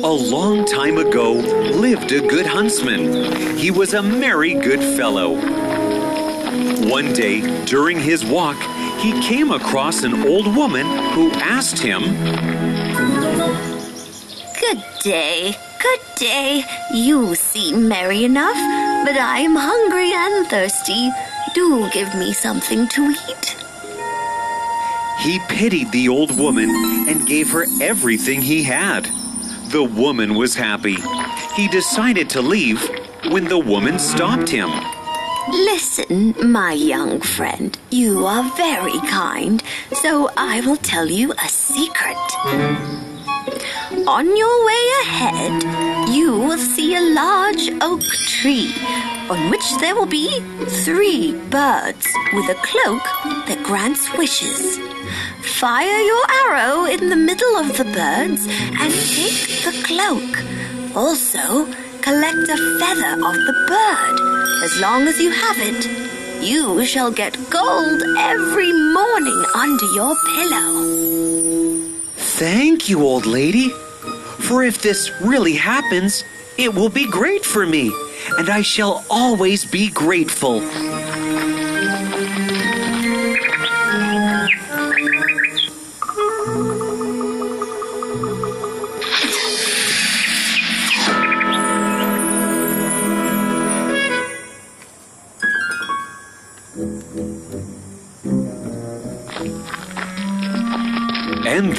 A long time ago lived a good huntsman. He was a merry good fellow. One day, during his walk, he came across an old woman who asked him, Good day, good day. You seem merry enough, but I am hungry and thirsty. Do give me something to eat. He pitied the old woman and gave her everything he had. The woman was happy. He decided to leave when the woman stopped him. Listen, my young friend, you are very kind, so I will tell you a secret. On your way ahead, you will see a large oak tree on which there will be three birds with a cloak that grants wishes. Fire your arrow in the middle of the birds and take the cloak. Also, collect a feather of the bird. As long as you have it, you shall get gold every morning under your pillow. Thank you, old lady. For if this really happens, it will be great for me, and I shall always be grateful.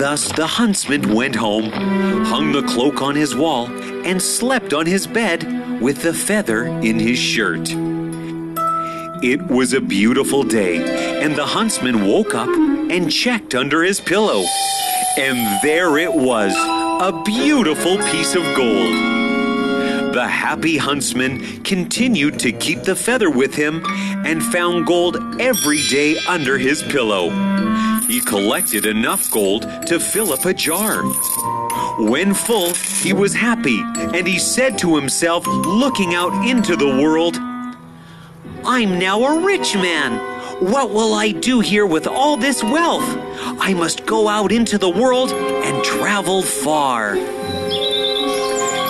Thus the huntsman went home, hung the cloak on his wall, and slept on his bed with the feather in his shirt. It was a beautiful day, and the huntsman woke up and checked under his pillow. And there it was, a beautiful piece of gold. The happy huntsman continued to keep the feather with him and found gold every day under his pillow. He collected enough gold to fill up a jar. When full, he was happy, and he said to himself, looking out into the world, I'm now a rich man. What will I do here with all this wealth? I must go out into the world and travel far.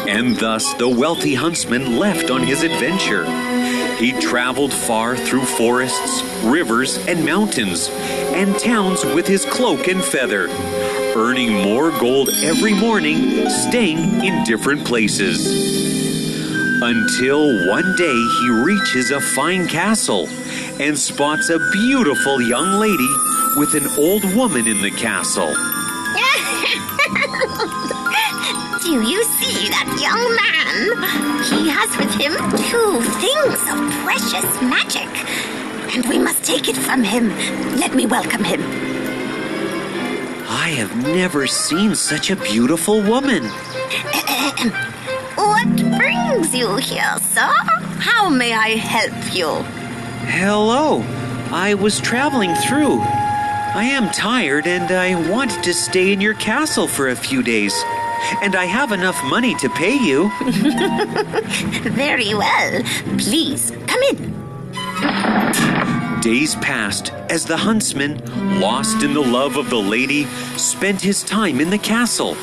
And thus the wealthy huntsman left on his adventure. He traveled far through forests, rivers, and mountains, and towns with his cloak and feather, earning more gold every morning, staying in different places. Until one day he reaches a fine castle and spots a beautiful young lady with an old woman in the castle. Do you see that young man? He has with him two things of precious magic. And we must take it from him. Let me welcome him. I have never seen such a beautiful woman. What brings you here, sir? How may I help you? Hello. I was traveling through. I am tired and I want to stay in your castle for a few days. And I have enough money to pay you. Very well. Please, come in. Days passed as the huntsman, lost in the love of the lady, spent his time in the castle.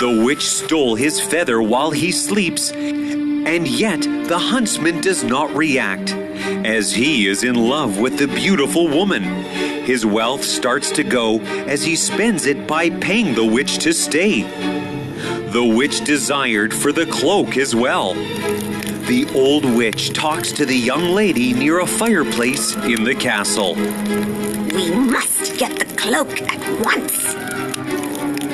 The witch stole his feather while he sleeps, and yet the huntsman does not react, as he is in love with the beautiful woman. His wealth starts to go as he spends it by paying the witch to stay. The witch desired for the cloak as well. The old witch talks to the young lady near a fireplace in the castle. We must get the cloak at once.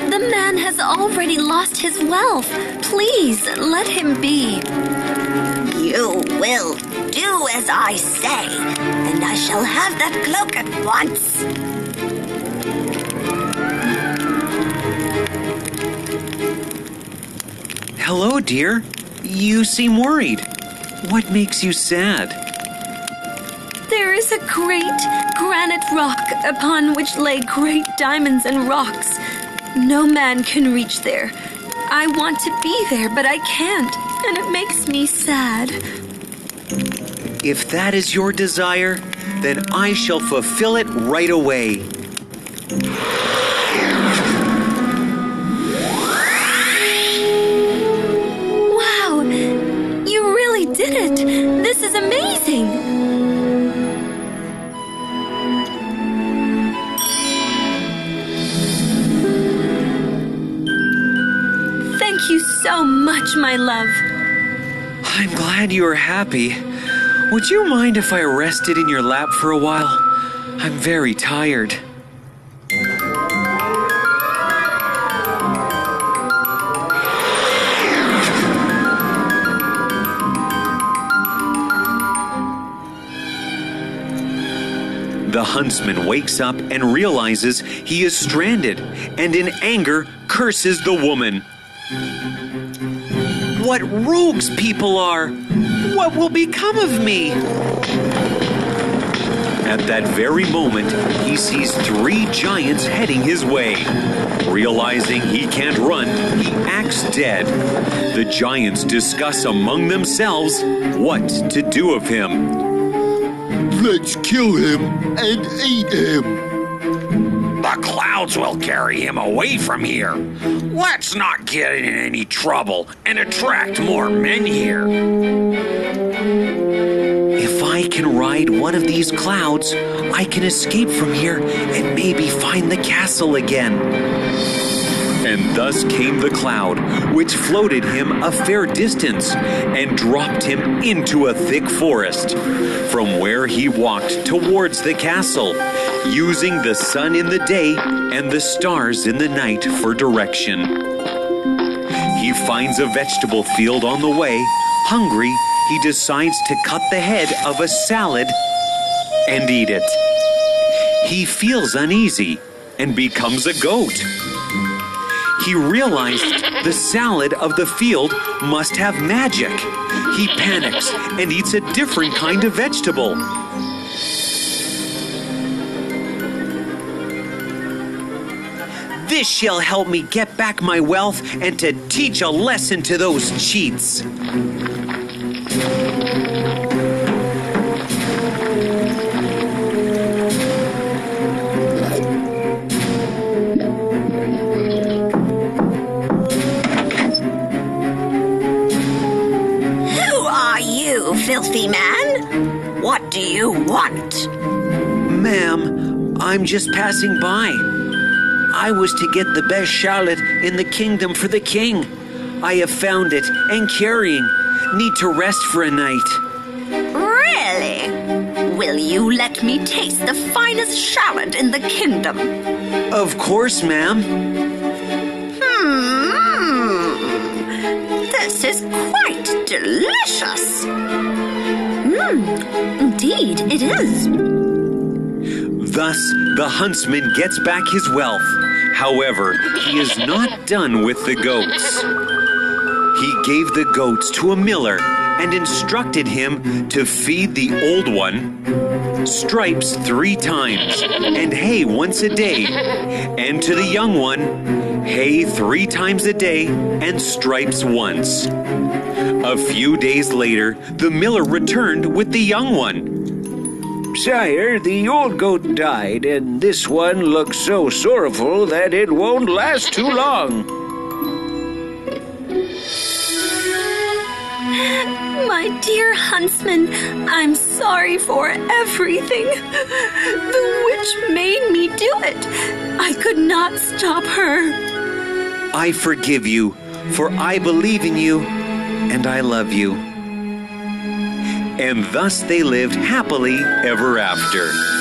The man has already lost his wealth. Please let him be. You will do as I say, and I shall have that cloak at once. Hello, dear. You seem worried. What makes you sad? There is a great granite rock upon which lay great diamonds and rocks. No man can reach there. I want to be there, but I can't, and it makes me sad. If that is your desire, then I shall fulfill it right away. So much, my love. I'm glad you are happy. Would you mind if I rested in your lap for a while? I'm very tired. The huntsman wakes up and realizes he is stranded, and in anger curses the woman. What rogues people are! What will become of me? At that very moment, he sees three giants heading his way. Realizing he can't run, he acts dead. The giants discuss among themselves what to do of him. Let's kill him and eat him. The clouds will carry him away from here. Let's not get in any trouble and attract more men here. If I can ride one of these clouds, I can escape from here and maybe find the castle again. And thus came the cloud, which floated him a fair distance and dropped him into a thick forest, from where he walked towards the castle, using the sun in the day and the stars in the night for direction. He finds a vegetable field on the way. Hungry, he decides to cut the head of a salad and eat it. He feels uneasy and becomes a goat. He realized the salad of the field must have magic. He panics and eats a different kind of vegetable. This shall help me get back my wealth and to teach a lesson to those cheats. Filthy man? What do you want? Ma'am, I'm just passing by. I was to get the best shallot in the kingdom for the king. I have found it and carrying. Need to rest for a night. Really? Will you let me taste the finest shallot in the kingdom? Of course, ma'am. Hmm. This is quite delicious. Hmm, Indeed, it is. Thus, the huntsman gets back his wealth. However, he is not done with the goats. He gave the goats to a miller and instructed him to feed the old one stripes three times and hay once a day, and to the young one hay three times a day and stripes once. A few days later, the miller returned with the young one. Sire, the old goat died, and this one looks so sorrowful that it won't last too long. My dear huntsman, I'm sorry for everything. The witch made me do it. I could not stop her. I forgive you, for I believe in you and I love you. And thus they lived happily ever after.